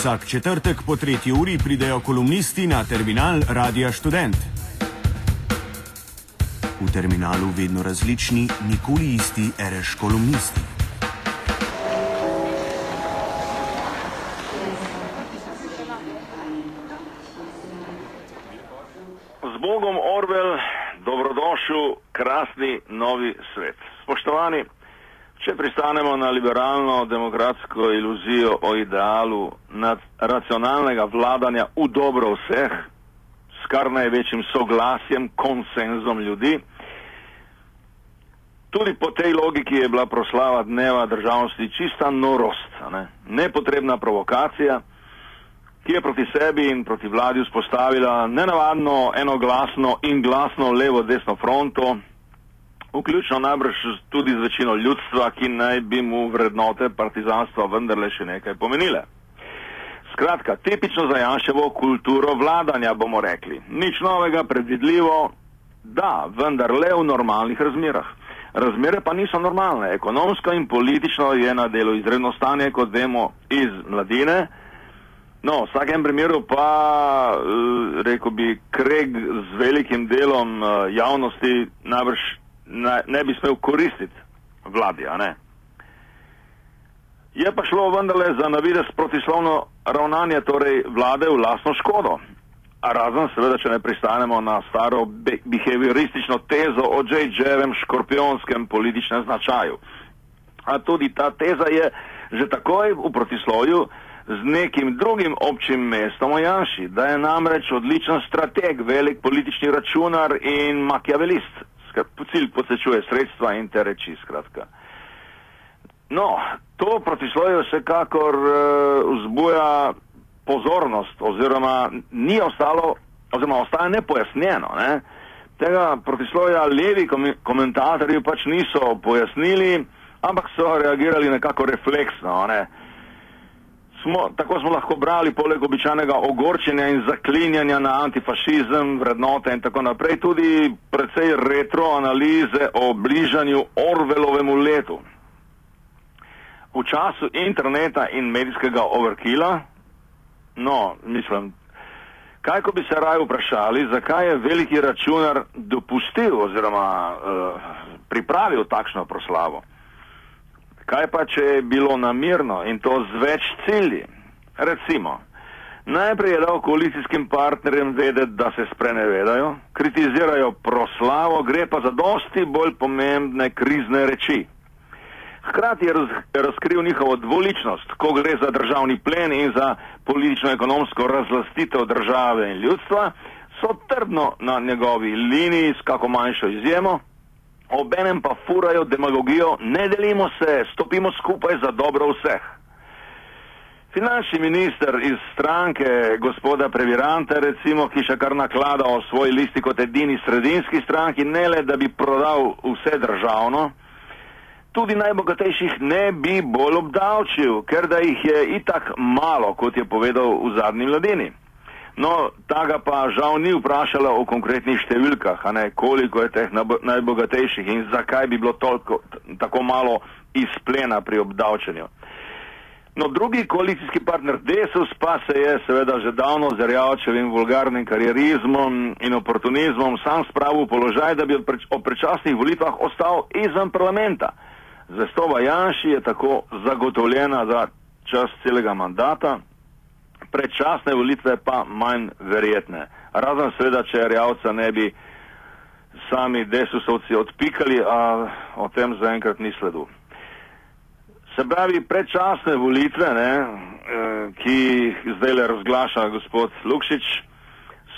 Vsak četrtek po tretji uri pridejo kolumnisti na terminal Radia Student. V terminalu vedno različni, nikoli isti reš kolumnisti. Z Bogom Orwell, dobrodošel, krasni novi svet. Spoštovani, če pristanemo na liberalno-demokratsko iluzijo o idealu racionalnega vladanja v dobro vseh, s kar največjim soglasjem, konsenzom ljudi, tudi po tej logiki je bila proslava dneva državnosti čista norost, ne? nepotrebna provokacija ki je proti sebi in proti vladi vzpostavila nenavadno, enoglasno in glasno levo-desno fronto, vključno najbrž tudi z večino ljudstva, ki naj bi mu vrednote partizanstva vendarle še nekaj pomenile. Skratka, tipično za Janševo kulturo vladanja bomo rekli. Nič novega, predvidljivo, da, vendar le v normalnih razmerah. Razmere pa niso normalne. Ekonomsko in politično je na delu izredno stanje, kot vemo, iz mladine. No, v vsakem primeru pa, rekel bi, kreg z velikim delom javnosti najbrž ne, ne bi smel koristiti vladi? Je pa šlo vendarle za navidez protislovno ravnanje torej vlade v lasno škodo. A razen seveda, če ne pristanemo na staro behavioristično tezo o J.J.-evem škorpionskem političnem značaju. A tudi ta teza je že takoj v protislovju z nekim drugim občim mestom o Janši, da je namreč odličen strateg, velik politični računar in makiavelist. Cilj posečuje sredstva in te reči, skratka. No, to protislovje vsekakor uh, vzbuja pozornost oziroma ni ostalo, oziroma ostaja nepojasnjeno. Ne? Tega protislovja levi komentatorji pač niso pojasnili, ampak so reagirali nekako refleksno. Ne? Smo, tako smo lahko brali, poleg običajnega ogorčenja in zaklinjanja na antifašizem, vrednote in tako naprej, tudi precej retro analize o bližanju Orvelovemu letu. V času interneta in medijskega overkila, no, mislim, kaj ko bi se raje vprašali, zakaj je veliki računar dopustil oziroma uh, pripravil takšno proslavo. Kaj pa, če je bilo namirno in to z več cilji? Recimo, najprej je dal koalicijskim partnerjem vedeti, da se sprenevedajo, kritizirajo proslavo, gre pa za dosti bolj pomembne krizne reči. Hkrati je raz, razkril njihovo dvoličnost, ko gre za državni plen in za politično-ekonomsko razlastitev države in ljudstva, so trdno na njegovi liniji s kako manjšo izjemo obenem pa furajo demagogijo, ne delimo se, stopimo skupaj za dobro vseh. Finančni minister iz stranke gospoda Previrante, recimo, ki še kar naklada o svoji listi kot edini sredinski stranki, ne le da bi prodal vse državno, tudi najbogatejših ne bi bolj obdavčil, ker da jih je itak malo, kot je povedal v zadnji mladini. No, ta ga pa žal ni vprašala o konkretnih številkah, ne, koliko je teh najbogatejših in zakaj bi bilo toliko, tako malo izplena pri obdavčenju. No, drugi koalicijski partner Desus pa se je seveda že davno z Rjavčevim vulgarnim karierizmom in oportunizmom sam spravil v položaj, da bi o prečasnih volitvah ostal izven parlamenta. Zvestoba Janši je tako zagotovljena za čas celega mandata predčasne volitve pa manj verjetne. Razen seveda, če Rjavca ne bi sami desusovci odpikali, a o tem zaenkrat ni sledu. Se pravi, predčasne volitve, ne, eh, ki jih zdaj le razglaša gospod Lukšič,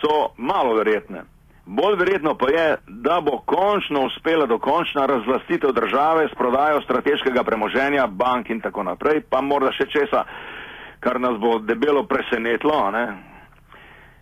so malo verjetne. Bolj verjetno pa je, da bo končno uspela dokončna razvlastitev države s prodajo strateškega premoženja, bank in tako naprej, pa morda še česa kar nas bo debelo presenetilo. Ne?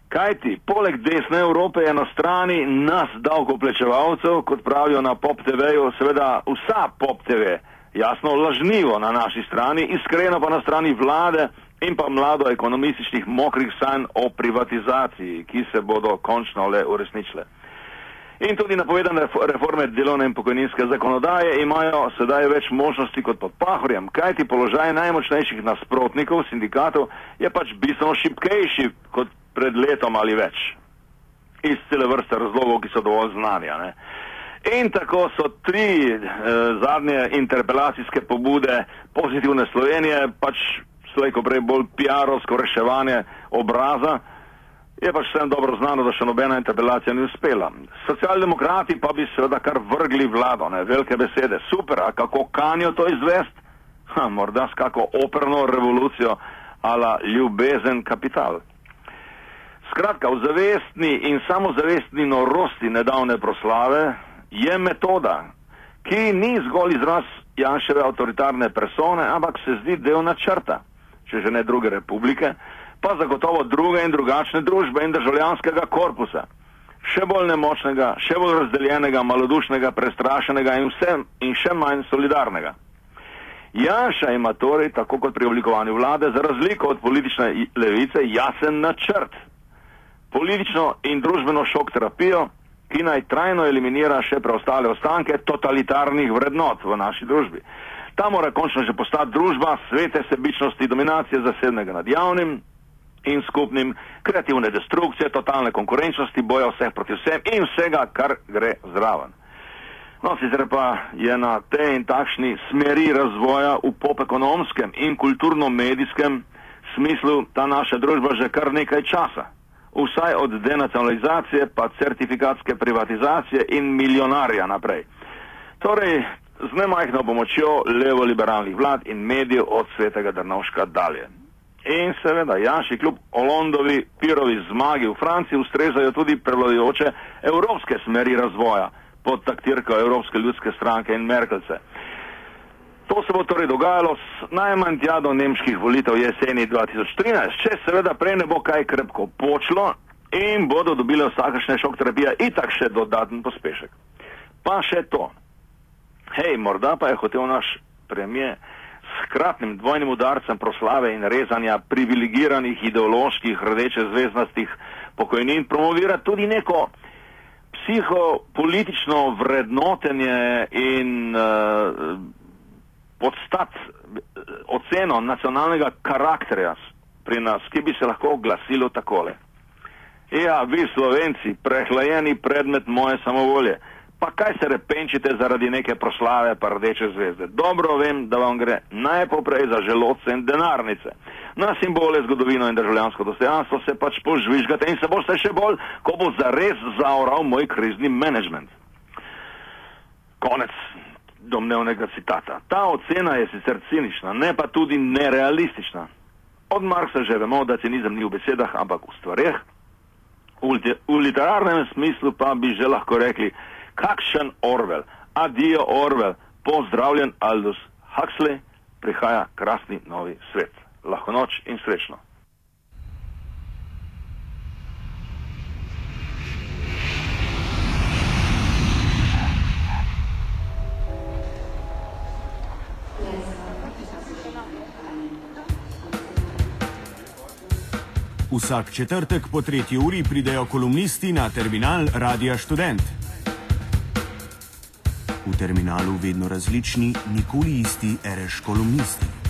Kaj ti, poleg desne Evrope je na strani nas davkoplačevalcev, kot pravijo na Pop TV-ju, seveda vsa Pop TV, jasno lažnivo na naši strani, iskreno pa na strani vlade in pa mlado ekonomističnih mokrih sanj o privatizaciji, ki se bodo končno le uresničile. In tudi napovedane reforme delovne in pokojninske zakonodaje imajo sedaj več možnosti kot pod pahorjem, kajti položaj najmočnejših nasprotnikov sindikatov je pač bistveno šipkejši kot pred letom ali več. Iz cele vrste razlogov, ki so dovolj znanja. Ne? In tako so tri eh, zadnje interpelacijske pobude pozitivne Slovenije, pač slejko prej bolj PR-ovsko reševanje obraza, Je pač vsem dobro znano, da še nobena interpelacija ni uspela. Socialdemokrati pa bi seveda kar vrgli vlado, ne, velike besede. Super, a kako kanijo to izvest? Ha, morda s kako operno revolucijo ala ljubezen kapital. Skratka, v zavestni in samozavestni norosti nedavne proslave je metoda, ki ni zgolj izraz Janševe avtoritarne persone, ampak se zdi del načrta, če že ne druge republike, pa zagotovo druge in drugačne družbe in državljanskega korpusa. Še bolj nemočnega, še bolj razdeljenega, malodušnega, prestrašenega in, vse, in še manj solidarnega. Janša ima torej, tako kot pri oblikovanju vlade, za razliko od politične levice, jasen načrt. Politično in družbeno šok terapijo, ki naj trajno eliminira še preostale ostanke totalitarnih vrednot v naši družbi. Ta mora končno že postati družba svete sebičnosti, dominacije zasebnega nad javnim, in skupnim, kreativne destrukcije, totalne konkurenčnosti, boja vseh proti vsem in vsega, kar gre zraven. No, sicer pa je na te in takšni smeri razvoja v popekonomskem in kulturno-medijskem smislu ta naša družba že kar nekaj časa. Vsaj od denacionalizacije pa certifikatske privatizacije in milijonarja naprej. Torej, z nemajhno pomočjo levo-liberalnih vlad in medijev od svetega Drnovška dalje. In seveda, Janši kljub Olondovi pirovi zmagi v Franciji ustrezajo tudi prevladujoče evropske smeri razvoja pod taktirko Evropske ljudske stranke in Merkelce. To se bo torej dogajalo najmanj tja do nemških volitev jeseni 2013, če seveda prej ne bo kaj krepko počlo in bodo dobile vsakašne šok terapije itak še dodaten pospešek. Pa še to. Hej, morda pa je hotel naš premijer hkratnim dvojnim udarcem proslave in rezanja privilegiranih ideoloških rdeče zvezdnastih pokojnin promovira tudi neko psihopolitično vrednotenje in uh, podstat oceno nacionalnega karakterja pri nas, ki bi se lahko glasilo takole. Ja, vi slovenci, prehlajeni predmet moje samovolje. Pa kaj se repenčite zaradi neke proslave pa rdeče zvezde? Dobro vem, da vam gre najpoprej za želodce in denarnice. Na simbole zgodovino in državljansko dostojanstvo se pač požvižgate in se boste še bolj, ko bo zares zaoral moj krizni menedžment. Konec domnevnega citata. Ta ocena je sicer cinična, ne pa tudi nerealistična. Od Marksa že vemo, da cinizem ni v besedah, ampak v stvareh. V, v literarnem smislu pa bi že lahko rekli, kakšen Orwell, adijo Orwell, pozdravljen Aldous Huxley, prihaja krasni novi svet. Lahko noč in srečno. Vsak četrtek po tretji uri pridejo kolumnisti na terminal Radia Student. V terminalu vedno različni, nikoli isti, reš kolumnisti.